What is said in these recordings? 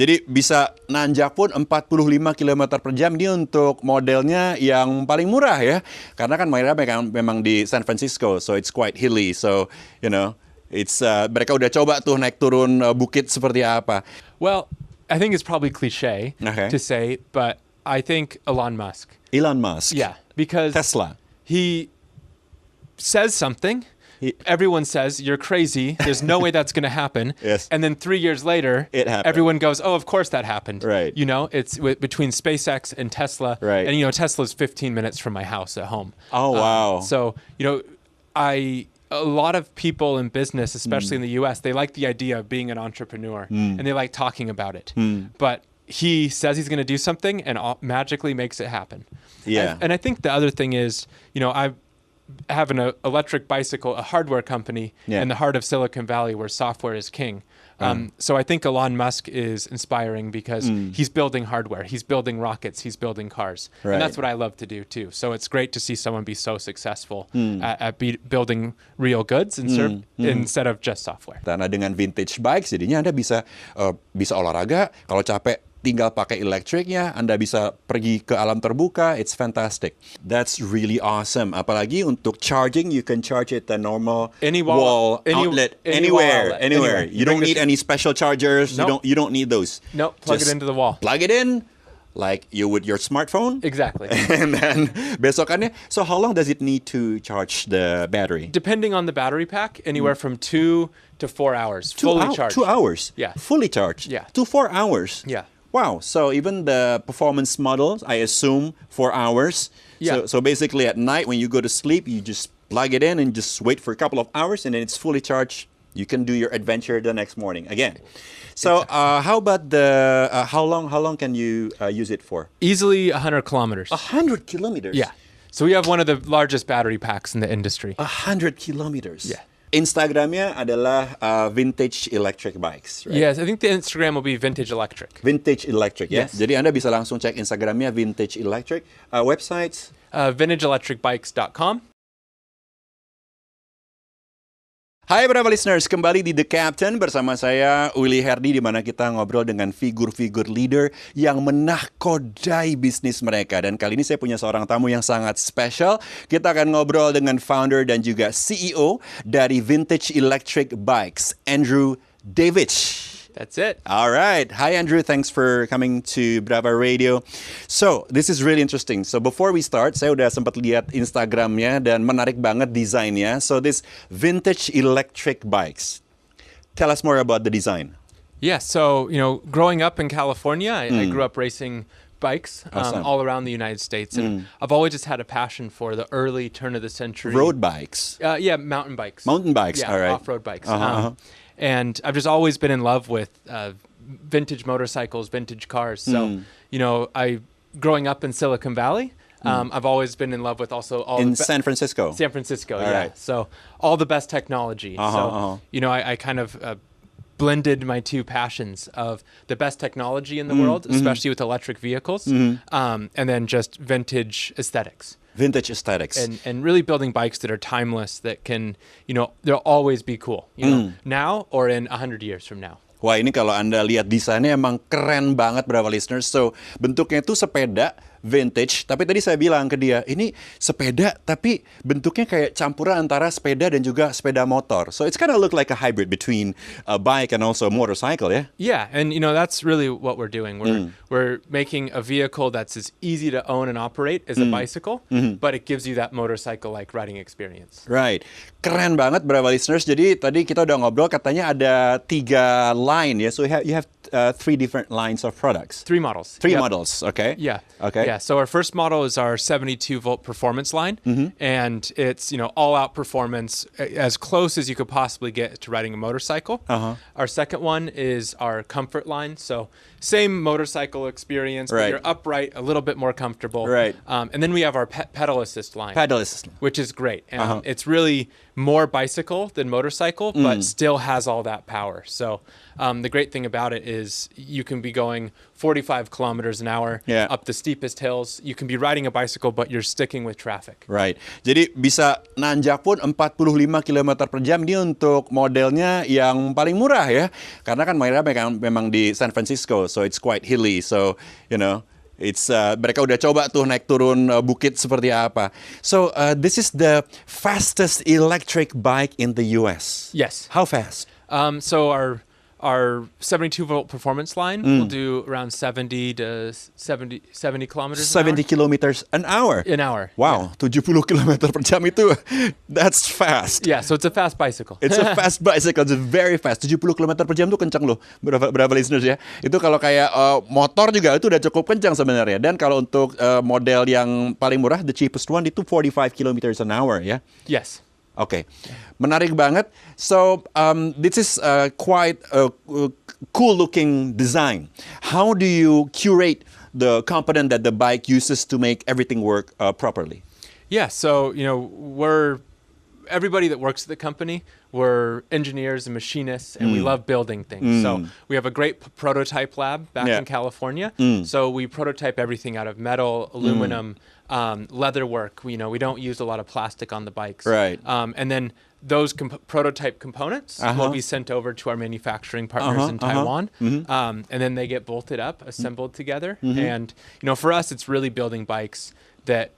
Jadi bisa nanjak pun 45 km per jam ini untuk modelnya yang paling murah ya. Karena kan mereka memang, memang di San Francisco, so it's quite hilly. So, you know, it's uh, mereka udah coba tuh naik turun uh, bukit seperti apa. Well, I think it's probably cliche Okay. to say, but I think Elon Musk. Elon Musk. Yeah, because Tesla. he says something. He- everyone says you're crazy. There's no way that's going to happen. Yes. And then three years later, It happened. everyone goes, "Oh, of course that happened." Right. You know, it's w- between SpaceX and Tesla. Right. And you know, Tesla's 15 minutes from my house at home. Oh, Um, wow. so you know, I a lot of people in business, especially Hmm. in the U.S., they like the idea of being an entrepreneur and they like talking about it. Hmm. But he says he's going to do something and magically makes it happen. Yeah. And, and I think the other thing is, you know, I have an uh, electric bicycle, a hardware company Yeah. in the heart of Silicon Valley where software is king. Um, so I think Elon Musk is inspiring because Mm. he's building hardware, he's building rockets, he's building cars, Right. and that's what I love to do too. So it's great to see someone be so successful Mm. at, at be, building real goods and serve, instead of just software. Karena dengan vintage bikes jadinya Anda bisa uh, bisa olahraga, kalau capek tinggal pakai elektriknya, Anda bisa pergi ke alam terbuka, it's fantastic. That's really awesome. Apalagi untuk charging, you can charge it the normal Any wall- any- outlet, any wall anywhere, outlet, anywhere. anywhere. You don't need any special chargers. You don't you don't need those. No, plug Just it into the wall. Plug it in like you would your smartphone. Exactly. and then besokannya, so how long does it need to charge the battery? Depending on the battery pack, anywhere mm. from two to four hours, Two fully hou- charged. Two hours. Yeah. Fully charged. Yeah. To four hours. Yeah. Wow. So even the performance models, I assume four hours. So, Yeah. so basically at night when you go to sleep, you just plug it in and just wait for a couple of hours and then it's fully charged. You can do your adventure the next morning again. So uh, how about the uh, how long how long can you uh, use it for? Easily 100 kilometers. A hundred kilometers. Yeah. So we have one of the largest battery packs in the industry. A hundred kilometers. Yeah. Instagramnya adalah uh, vintage electric bikes. Right? Yes, I think the Instagram will be vintage electric. Vintage Electric ya. Yes. Jadi Anda bisa langsung cek Instagramnya Vintage Electric. Uh, websites Uh, vintageelectricbikes.com. Hai berapa listeners, kembali di The Captain bersama saya Willy Herdi di mana kita ngobrol dengan figur-figur leader yang menahkodai bisnis mereka dan kali ini saya punya seorang tamu yang sangat spesial. Kita akan ngobrol dengan founder dan juga CEO dari Vintage Electric Bikes, Andrew Davidge. That's it. All right. Hi, Andrew. Thanks for coming to Brava Radio. So, this is really interesting. So, before we start, saya udah sempat lihat Instagramnya dan menarik banget desainnya. So, this vintage electric bikes. Tell us more about the design. Yeah, so, you know, growing up in California, I, I grew up racing bikes um, all around the United States. And I've always just had a passion for the early turn of the century. Road bikes. Uh, yeah, mountain bikes. Mountain bikes, Yeah, all right. off-road bikes. Uh-huh, Um, uh-huh. And I've just always been in love with uh, vintage motorcycles, vintage cars. So, Hmm. you know, I growing up in Silicon Valley, um, I've always been in love with also all In the be- San Francisco. San Francisco, All yeah. right. So all the best technology. Uh-huh, so uh-huh. you know, I, I kind of uh, blended my two passions of the best technology in the Mm, world, mm-hmm. especially with electric vehicles, um, and then just vintage aesthetics. Vintage aesthetics. And, and really building bikes that are timeless, that can, you know, they'll always be cool, you know, Mm. now or in 100 years from now. Wah ini kalau Anda lihat desainnya emang keren banget berapa listeners. So bentuknya itu sepeda vintage. Tapi tadi saya bilang ke dia, ini sepeda tapi bentuknya kayak campuran antara sepeda dan juga sepeda motor. So it's kind of look like a hybrid between a bike and also a motorcycle ya. Yeah, and you know that's really what we're doing. Mm. We're we're making a vehicle that's as easy to own and operate as a Mm. bicycle, Mm-hmm. but it gives you that motorcycle-like riding experience. Right. Keren banget berapa listeners. Jadi tadi kita udah ngobrol katanya ada tiga line ya. So you have, you have uh, three different lines of products. Three models. Three Yep. models, okay? Yeah. Okay. Yeah. So our first model is our 72 volt performance line, Mm-hmm. and it's you know all out performance, as close as you could possibly get to riding a motorcycle. Uh-huh. Our second one is our comfort line. So same motorcycle experience, Right. but you're upright, a little bit more comfortable. Right. Um, and then we have our pe- pedal assist line. Pedal assist. which is great. And Uh-huh. It's really more bicycle than motorcycle, but still has all that power. So um, the great thing about it is you can be going 45 kilometers an hour Yeah. up the steepest hills. You can be riding a bicycle, but you're sticking with traffic. Right. Jadi bisa nanjak pun 45 km per jam ini untuk modelnya yang paling murah ya. Karena kan mereka memang, memang di San Francisco, so it's quite hilly. So, you know, it's uh, mereka udah coba tuh naik turun uh, bukit seperti apa. So, uh, this is the fastest electric bike in the US. Yes. How fast? Um, so our our 72 volt performance line will do around 70 to 70 70 kilometers 70 kilometers an hour. an hour. Wow, 70 km per jam itu that's fast. Yeah, so it's a fast bicycle. It's a fast bicycle, it's very fast. 70 km per jam tuh kencang loh, berapa, berapa listeners ya. Itu kalau kayak uh, motor juga itu udah cukup kencang sebenarnya. Dan kalau untuk uh, model yang paling murah, the cheapest one itu 45 km an hour ya. yes. Oke, menarik banget. So um, this is uh, quite a, uh, cool looking design. How do you curate the component that the bike uses to make everything work uh, properly? Yeah, so you know we're everybody that works at the company. We're engineers and machinists, and Mm. we love building things. So we have a great p- prototype lab back Yeah. Mm. in California. So we prototype everything out of metal, aluminum, um, leather work. We, you know, we don't use a lot of plastic on the bikes. Right. Um, and then those comp- prototype components Uh-huh. will be sent over to our manufacturing partners Uh-huh, in uh-huh. Taiwan, Mm-hmm. um, and then they get bolted up, assembled together. And you know, for us, it's really building bikes that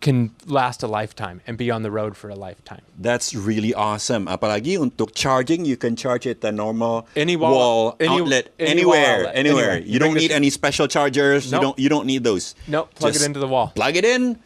can last a lifetime and be on the road for a lifetime. That's really awesome. Apalagi untuk charging, you can charge it the normal Any wall- any- outlet any wall anywhere, outlet, anywhere. anywhere. You don't need any special chargers. You don't. You don't need those. Nope, plug it into the wall. Plug it in,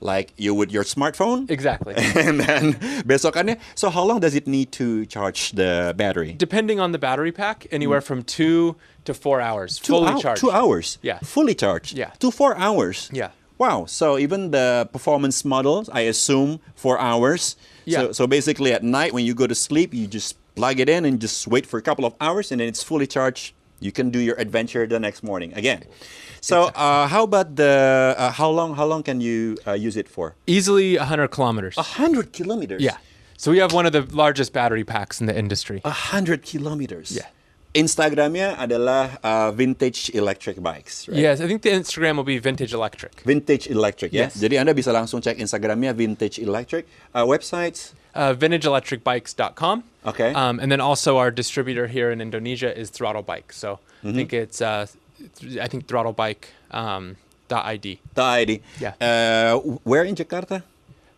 like you would your smartphone. Exactly. and then besokannya. So how long does it need to charge the battery? Depending on the battery pack, anywhere mm. from two to four hours, Two fully charged. Two hours. Yeah. Fully charged. Yeah. Two four hours. Yeah. Wow. So even the performance models, I assume four hours. So, Yeah. so basically at night when you go to sleep, you just plug it in and just wait for a couple of hours and then it's fully charged. You can do your adventure the next morning again. So uh, how about the uh, how long how long can you uh, use it for? Easily 100 kilometers. Hundred kilometers. Yeah. So we have one of the largest battery packs in the industry. Hundred kilometers. Yeah. Instagramnya adalah uh, vintage electric bikes. Right? Yes, I think the Instagram will be vintage electric. Vintage Electric ya. Yes. Jadi Anda bisa langsung cek Instagramnya Vintage Electric. Uh, websites Uh, vintageelectricbikes.com. Okay. Um, and then also our distributor here in Indonesia is Throttle Bike. So Mm-hmm. I think it's uh, th- I think throttlebike um, dot .id. ID. Yeah. Uh, where in Jakarta?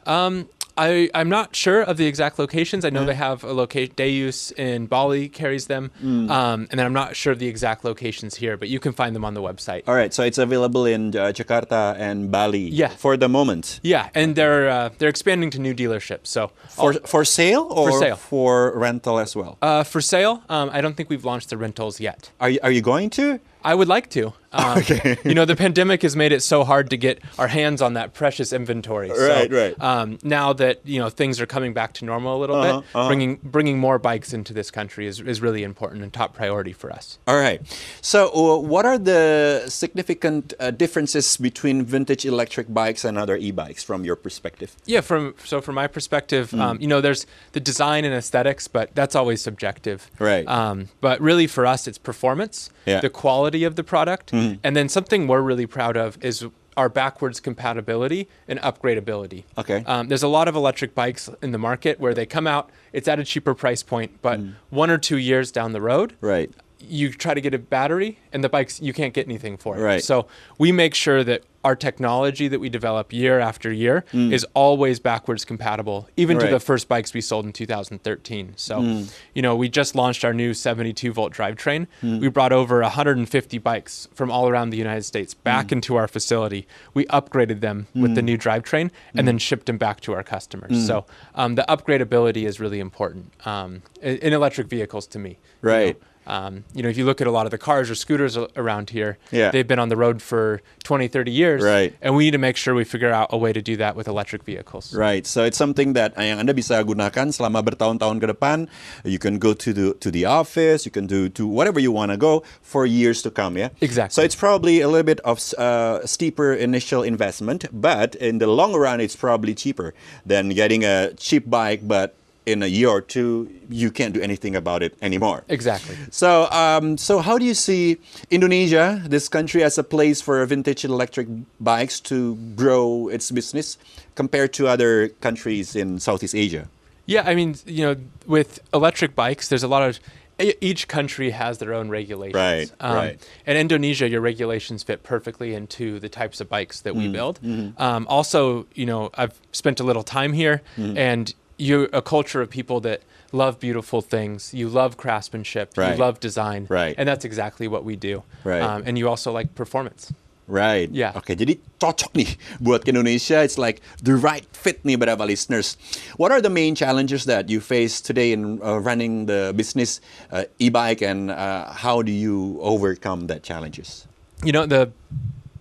Um, I, I'm not sure of the exact locations. I know Uh-huh. they have a location. Deus in Bali carries them, Mm. um, and then I'm not sure of the exact locations here, but you can find them on the website. All right, so it's available in uh, Jakarta and Bali. Yeah. For the moment. Yeah, and they're uh, they're expanding to new dealerships. So For for sale or sale. for rental as well? uh, for sale, um, I don't think we've launched the rentals yet. Are you, are you going to? I would like to. Um, you know, the pandemic has made it so hard to get our hands on that precious inventory. So, Right, right. Um, now that you know things are coming back to normal a little Uh-huh, bit, uh-huh. bringing bringing more bikes into this country is, is really important and top priority for us. All right. So, uh, what are the significant uh, differences between vintage electric bikes and other e-bikes from your perspective? Yeah, from so from my perspective, Mm. um, you know, there's the design and aesthetics, but that's always subjective. Right. Um, but really, for us, it's performance, Yeah. The quality of the product, and then something we're really proud of is our backwards compatibility and upgradability. Okay. Um, there's a lot of electric bikes in the market where they come out, it's at a cheaper price point, but one or two years down the road, Mm. Right. You try to get a battery and the bikes you can't get anything for it. Right. So we make sure that our technology that we develop year after year Mm. is always backwards compatible, even Right. to the first bikes we sold in 2013. So, Mm. you know, we just launched our new 72 volt drivetrain. Mm. We brought over 150 bikes from all around the United States back Mm. into our facility. We upgraded them with the new drivetrain and Mm. then shipped them back to our customers. So um, the upgradability is really important um, in, electric vehicles to me. you know. Um, you know, if you look at a lot of the cars or scooters around here, Yeah. they've been on the road for 20, 30 years. Right. And we need to make sure we figure out a way to do that with electric vehicles. Right, so it's something that yang Anda bisa gunakan selama bertahun-tahun ke depan. You can go to the to the office, you can do to whatever you want to go for years to come. Yeah, Exactly. So it's probably a little bit of uh, steeper initial investment, but in the long run, it's probably cheaper than getting a cheap bike, but in a year or two, you can't do anything about it anymore. Exactly. So, um, so how do you see Indonesia, this country, as a place for vintage electric bikes to grow its business compared to other countries in Southeast Asia? Yeah, I mean, you know, with electric bikes, there's a lot of each country has their own regulations. Um, Right, right. And Indonesia, your regulations fit perfectly into the types of bikes that Mm, we build. mm-hmm. Um, also, you know, I've spent a little time here, Mm-hmm. and you're a culture of people that love beautiful things. You love craftsmanship. Right. You love design. Right. And that's exactly what we do. Right. Um, and you also like performance. Right. Yeah. Oke, jadi cocok nih buat ke Indonesia. It's like the right fit nih Brava listeners. What are the main challenges that you face today in uh, running the business uh, e-bike, and uh, how do you overcome that challenges? you know the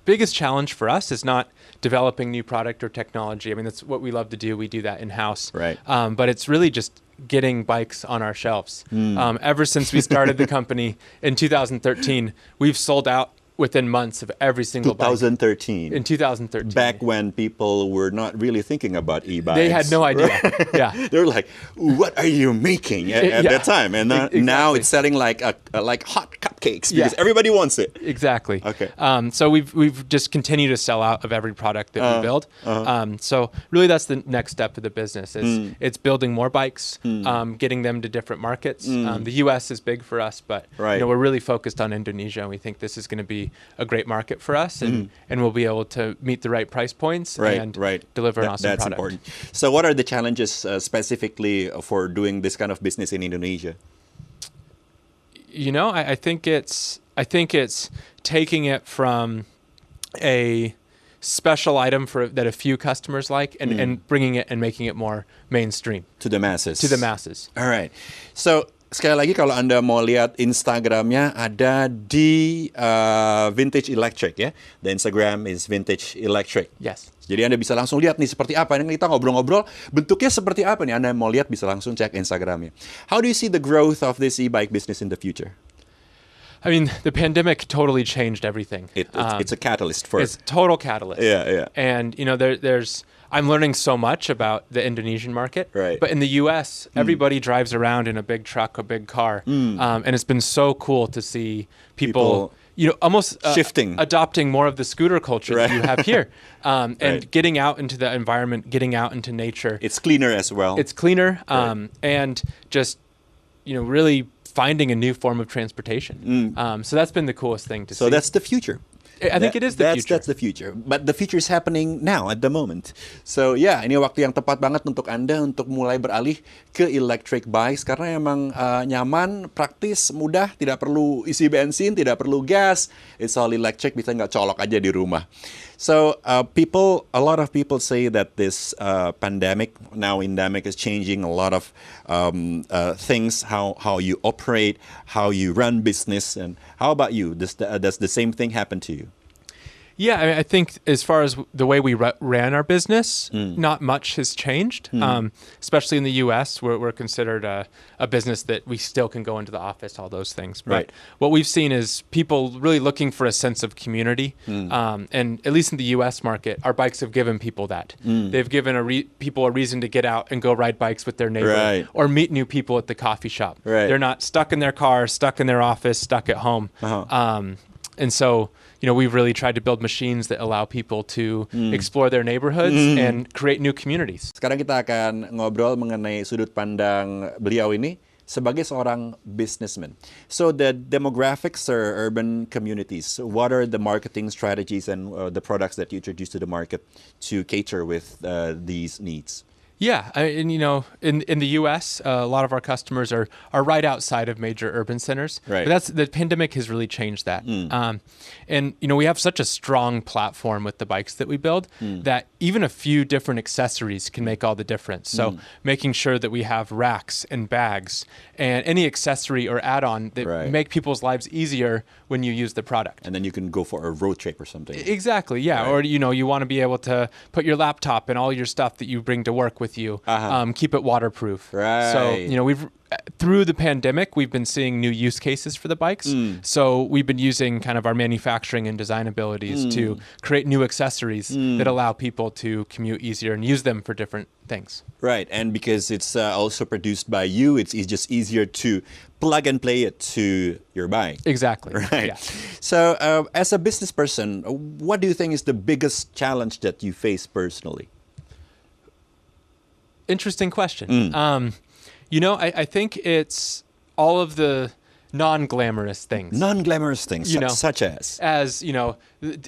biggest challenge for us is not developing new product or technology i mean that's what we love to do we do that in house Right. um, but it's really just getting bikes on our shelves Hmm. um, ever since we started the company in 2013 we've sold out within months of every single bike 2013. in 2013 back when people were not really thinking about e-bikes. they had no idea yeah they were like, "What are you making?" at, at Yeah. that time, and uh, E- now it's selling like a, a- like hot Yeah. because everybody wants it. Exactly. Okay. Um, so we've we've just continued to sell out of every product that Uh, we build. uh-huh. Um, so really, that's the next step of the business. Is Mm. it's building more bikes, um, getting them to different markets. Um, the U.S. is big for us, but Mm. Right. you know we're really focused on Indonesia, and we think this is going to be a great market for us, and and we'll be able to meet the right price points Mm. Right, and right. deliver an That- awesome that's product. important. So, what are the challenges uh, specifically for doing this kind of business in Indonesia? You know I, I think it's i think it's taking it from a special item for that a few customers like and, hmm. and bringing it and making it more mainstream To the masses. to the masses Alright. So sekali lagi kalau anda mau lihat Instagramnya ada di uh, Vintage Electric ya. The Instagram is Vintage Electric. yes Jadi anda bisa langsung lihat nih seperti apa. Ini kita ngobrol-ngobrol bentuknya seperti apa nih. Anda mau lihat bisa langsung cek Instagramnya. How do you see the growth of this e-bike business in the future? I mean the pandemic totally changed everything It, it's, Um, it's a catalyst for it's total catalyst Yeah, yeah. and you know there, there's i'm learning so much about the indonesian market Right. but in the us everybody drives around in a big truck a big car um, and it's been so cool to see people, People you know almost uh, shifting. adopting more of the scooter culture that you have here um, and Right. getting out into the environment getting out into nature It's cleaner as well. it's cleaner um, and just you know really finding a new form of transportation um, so that's been the coolest thing to Mm. so see that's the future. I think it is the that's, future. That's the future. But the future is happening now at the moment. So yeah, ini waktu yang tepat banget untuk Anda untuk mulai beralih ke electric bikes karena emang uh, nyaman, praktis, mudah, tidak perlu isi bensin, tidak perlu gas. It's all electric, bisa nggak colok aja di rumah. So uh, people, a lot of people say that this uh, pandemic, now endemic, is changing a lot of um, uh, things, how how you operate, how you run business, and how about you? Does does the same thing happen to you? Yeah, I, mean, I think as far as the way we ru- ran our business, Mm. not much has changed. Um, especially in the U.S., where we're considered a, a business that we still can go into the office, all those things. But Right. what we've seen is people really looking for a sense of community, Mm. um, and at least in the U.S. market, our bikes have given people that. Mm. They've given a re- people a reason to get out and go ride bikes with their neighbor, Right. or meet new people at the coffee shop. Right. They're not stuck in their car, stuck in their office, stuck at home. Uh-huh. Um, and so, you know, we've really tried to build machines that allow people to Mm. explore their neighborhoods and create new communities. Sekarang kita akan ngobrol mengenai sudut pandang beliau ini sebagai seorang businessman. So the demographics or urban communities, what are the marketing strategies and uh, the products that you introduce to the market to cater with uh, these needs? Yeah, I, and you know, in in the U.S., uh, a lot of our customers are are right outside of major urban centers. Right. But that's the pandemic has really changed that. Um, and you know, we have such a strong platform with the bikes that we build that even a few different accessories can make all the difference. So making sure that we have racks and bags and any accessory or add-on that Right. make people's lives easier when you use the product. And then you can go for a road trip or something. Exactly. Yeah. Right. Or you know, you want to be able to put your laptop and all your stuff that you bring to work with you. Uh-huh. Um, keep it waterproof. So you know, we've through the pandemic, we've been seeing new use cases for the bikes. Mm. So we've been using kind of our manufacturing and design abilities Mm. to create new accessories that allow people to commute easier and use them for different things. Right, and because it's uh, also produced by you, it's, it's just easier to plug and play it to your bike. Exactly. Right. Yeah. So, uh, as a business person, what do you think is the biggest challenge that you face personally? Interesting question. Mm. Um, you know, I, I think it's all of the non-glamorous things. Non-glamorous things, You know. such as as you know,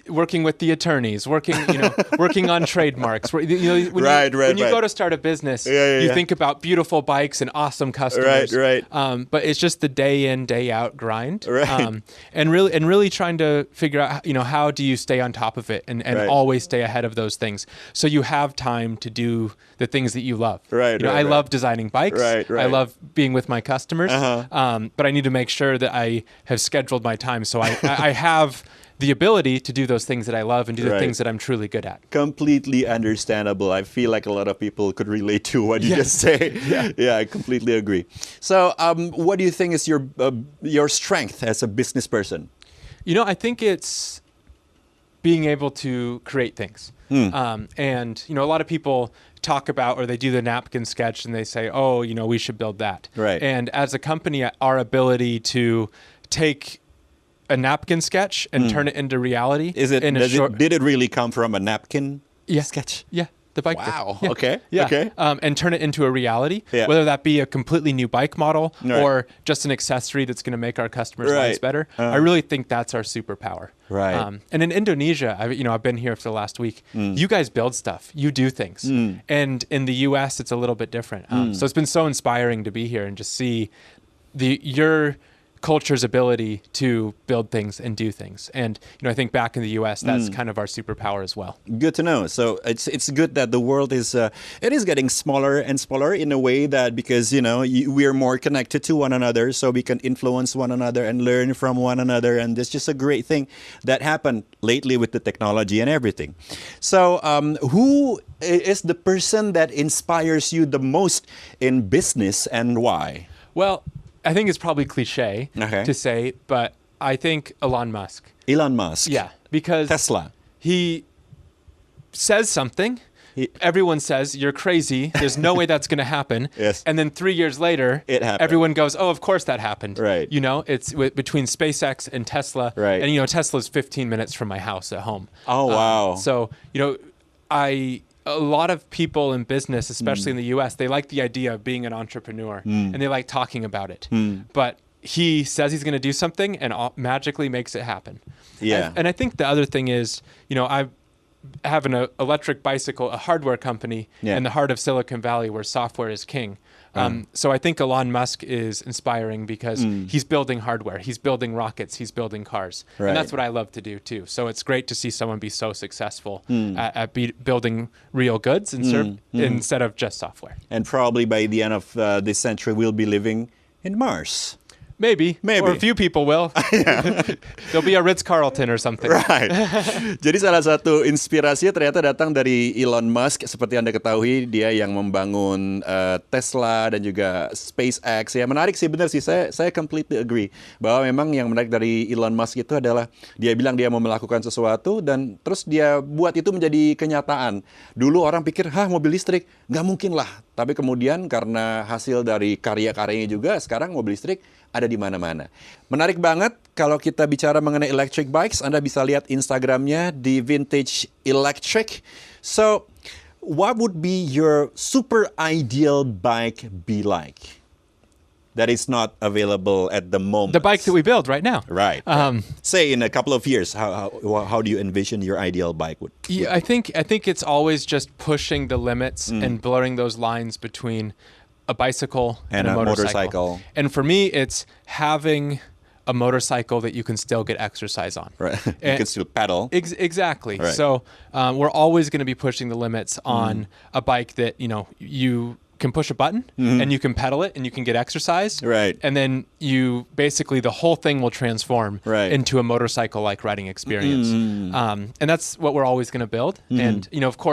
working with the attorneys, working you know, working on trademarks. You know, when Right, you, right, When you right. go to start a business, Yeah, yeah, you yeah. think about beautiful bikes and awesome customers. right. Um, but it's just the day in, day out grind. Right. Um, and really, and really trying to figure out, you know, how do you stay on top of it and, and Right. always stay ahead of those things, so you have time to do the things that you love. Right, You know, right, I right. love designing bikes. Right, right. I love being with my customers. Uh-huh. Um, but I need to make sure that I have scheduled my time so I, I have the ability to do those things that I love and do the Right. things that I'm truly good at. completely understandable. I feel like a lot of people could relate to what you Yeah. just say. Yeah. I completely agree. So, um, what do you think is your uh, your strength as a business person? You know, I think it's being able to create things. Hmm. Um, and, you know, a lot of people talk about or they do the napkin sketch and they say, oh, you know, we should build that. Right. And as a company, our ability to take a napkin sketch and turn it into reality Hmm. Is it, in a does short it did it really come from a napkin Yeah. sketch? Yeah, the bike. Wow, Yeah. okay, Yeah. okay. Um, and turn it into a reality. Yeah. Whether that be a completely new bike model Right. or just an accessory that's going to make our customers' Right. lives better. Uh. I really think that's our superpower. Right. Um, and in Indonesia, I, you know, I've been here for the last week. Mm. You guys build stuff. You do things. And in the U.S., it's a little bit different. Um, Mm. So it's been so inspiring to be here and just see the your culture's ability to build things and do things. And you know, I think back in the U.S., that's Mm. kind of our superpower as well. Good to know. So it's it's good that the world is uh, it is getting smaller and smaller in a way that because you know you, we are more connected to one another, so we can influence one another and learn from one another, and it's just a great thing that happened lately with the technology and everything. So um, who is the person that inspires you the most in business and why? Well, I think it's probably cliche Okay. to say, but I think Elon Musk. Elon Musk. Yeah, because Tesla. he says something. He- Everyone says you're crazy. There's no way that's going to happen. Yes. And then three years later, It happened. everyone goes, "Oh, of course that happened." Right. You know, it's w- between SpaceX and Tesla. Right. And you know, Tesla's 15 minutes from my house at home. Oh, Um, wow. so you know, I a lot of people in business, especially Hmm. in the U.S., they like the idea of being an entrepreneur and they like talking about it. Hmm. But he says he's going to do something and au- magically makes it happen. Yeah. I- and I think the other thing is, you know, I have an uh, electric bicycle, a hardware company Yeah. in the heart of Silicon Valley where software is king. Um, mm. so I think Elon Musk is inspiring because mm. he's building hardware, he's building rockets, he's building cars, Right. and that's what I love to do too. So it's great to see someone be so successful mm. at, at be, building real goods and serve, instead of just software. And probably by the end of uh, this century, we'll be living in Mars. Maybe, Maybe. or a few people will. There'll be a Ritz Carlton or something. Right. Jadi salah satu inspirasinya ternyata datang dari Elon Musk. Seperti Anda ketahui, dia yang membangun uh, Tesla dan juga SpaceX. Ya menarik sih benar sih. Saya saya completely agree bahwa memang yang menarik dari Elon Musk itu adalah dia bilang dia mau melakukan sesuatu dan terus dia buat itu menjadi kenyataan. Dulu orang pikir, "Hah, mobil listrik? Nggak mungkin lah." Tapi kemudian karena hasil dari karya-karyanya juga sekarang mobil listrik ada di mana-mana. Menarik banget kalau kita bicara mengenai electric bikes, Anda bisa lihat Instagramnya di Vintage Electric. So, what would be your super ideal bike be like? That is not available at the moment. The bike that we build right now. right. Um, Say in a couple of years, how, how how do you envision your ideal bike would? Yeah, I think I think it's always just pushing the limits Mm. and blurring those lines between a bicycle And and, a a motorcycle. motorcycle. And for me, it's having a motorcycle that you can still get exercise on. Right. you And- can still pedal. Ex- exactly. Right. So um, we're always going to be pushing the limits on a bike that you know you can push a button and you can pedal it and you can get exercise. Mm-hmm. Right. And then you basically the whole thing will transform Right. Mm-hmm. into a motorcycle like riding experience. Um, and that's what we're always going to build. And you know, of course.